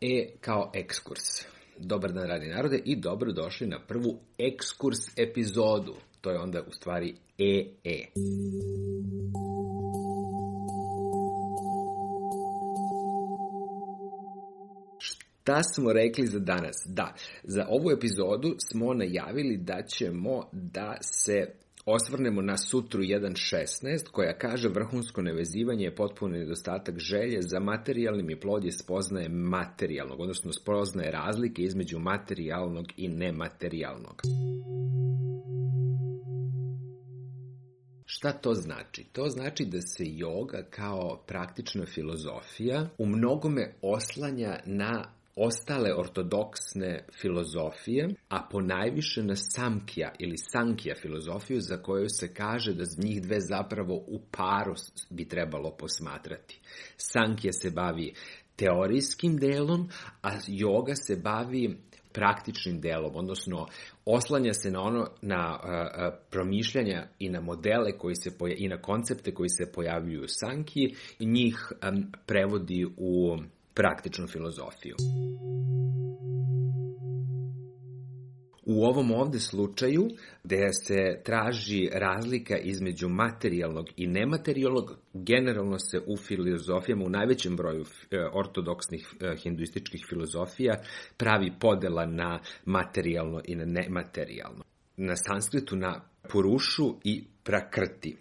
E kao ekskurs. Dobar dan, radi narode, i dobro došli na prvu ekskurs epizodu. To je onda u stvari EE. E. Šta smo rekli za danas? Da, za ovu epizodu smo najavili da ćemo da se osvrnemo na sutru 1.16 koja kaže vrhunsko nevezivanje je potpuno nedostatak želje za materijalnim i plodje spoznaje materijalnog, odnosno spoznaje razlike između materijalnog i nematerijalnog. Šta to znači? To znači da se joga kao praktična filozofija u mnogome oslanja na ostale ortodoksne filozofije, a ponajviše na Samkija ili Sankija filozofiju za koju se kaže da njih dve zapravo u paru bi trebalo posmatrati. Sankija se bavi teorijskim delom, a joga se bavi praktičnim delom, odnosno oslanja se na ono na promišljanja i na modele koji se i na koncepte koji se pojavljuju u Sankiji i njih prevodi u praktičnu filozofiju. U ovom ovde slučaju, gde se traži razlika između materijalnog i nematerijalnog, generalno se u filozofijama, u najvećem broju eh, ortodoksnih eh, hinduističkih filozofija, pravi podela na materijalno i na nematerijalno. Na sanskritu na purušu i Prakrti.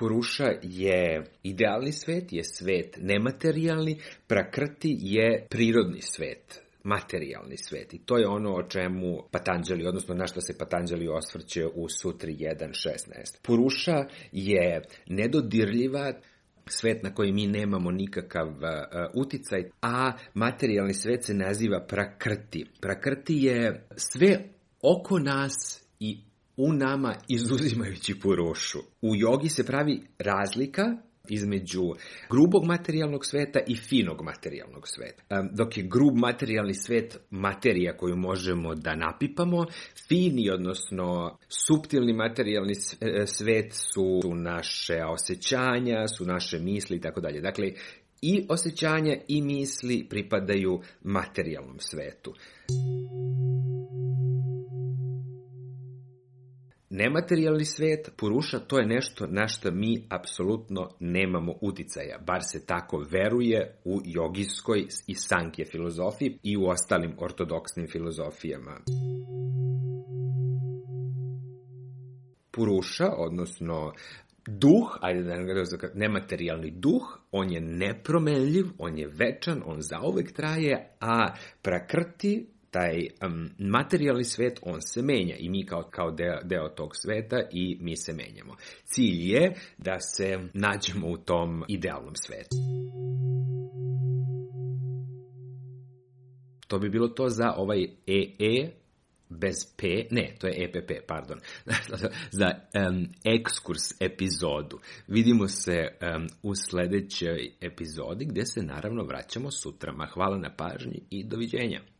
Puruša je idealni svet, je svet nematerijalni, Prakrti je prirodni svet materijalni svet. I to je ono o čemu Patanđeli, odnosno na što se Patanđeli osvrće u Sutri 1.16. Puruša je nedodirljiva, svet na koji mi nemamo nikakav e, uticaj, a materijalni svet se naziva prakrti. Prakrti je sve oko nas i u nama izuzimajući porošu. U jogi se pravi razlika između grubog materijalnog sveta i finog materijalnog sveta. Dok je grub materijalni svet materija koju možemo da napipamo, fini, odnosno suptilni materijalni e, svet su, naše osjećanja, su naše misli i tako dalje. Dakle, i osjećanja i misli pripadaju materijalnom svetu. nematerijalni svet puruša, to je nešto na što mi apsolutno nemamo uticaja, bar se tako veruje u jogijskoj i sankje filozofiji i u ostalim ortodoksnim filozofijama. Puruša, odnosno duh, ajde da nematerijalni duh, on je nepromenljiv, on je večan, on zaovek traje, a prakrti, taj um, materijalni svet, on se menja i mi kao, kao deo, tog sveta i mi se menjamo. Cilj je da se nađemo u tom idealnom svetu. To bi bilo to za ovaj EE e, bez P, ne, to je EPP, pardon, za um, ekskurs epizodu. Vidimo se u sledećoj epizodi gdje se naravno vraćamo sutrama. Hvala na pažnji i doviđenja.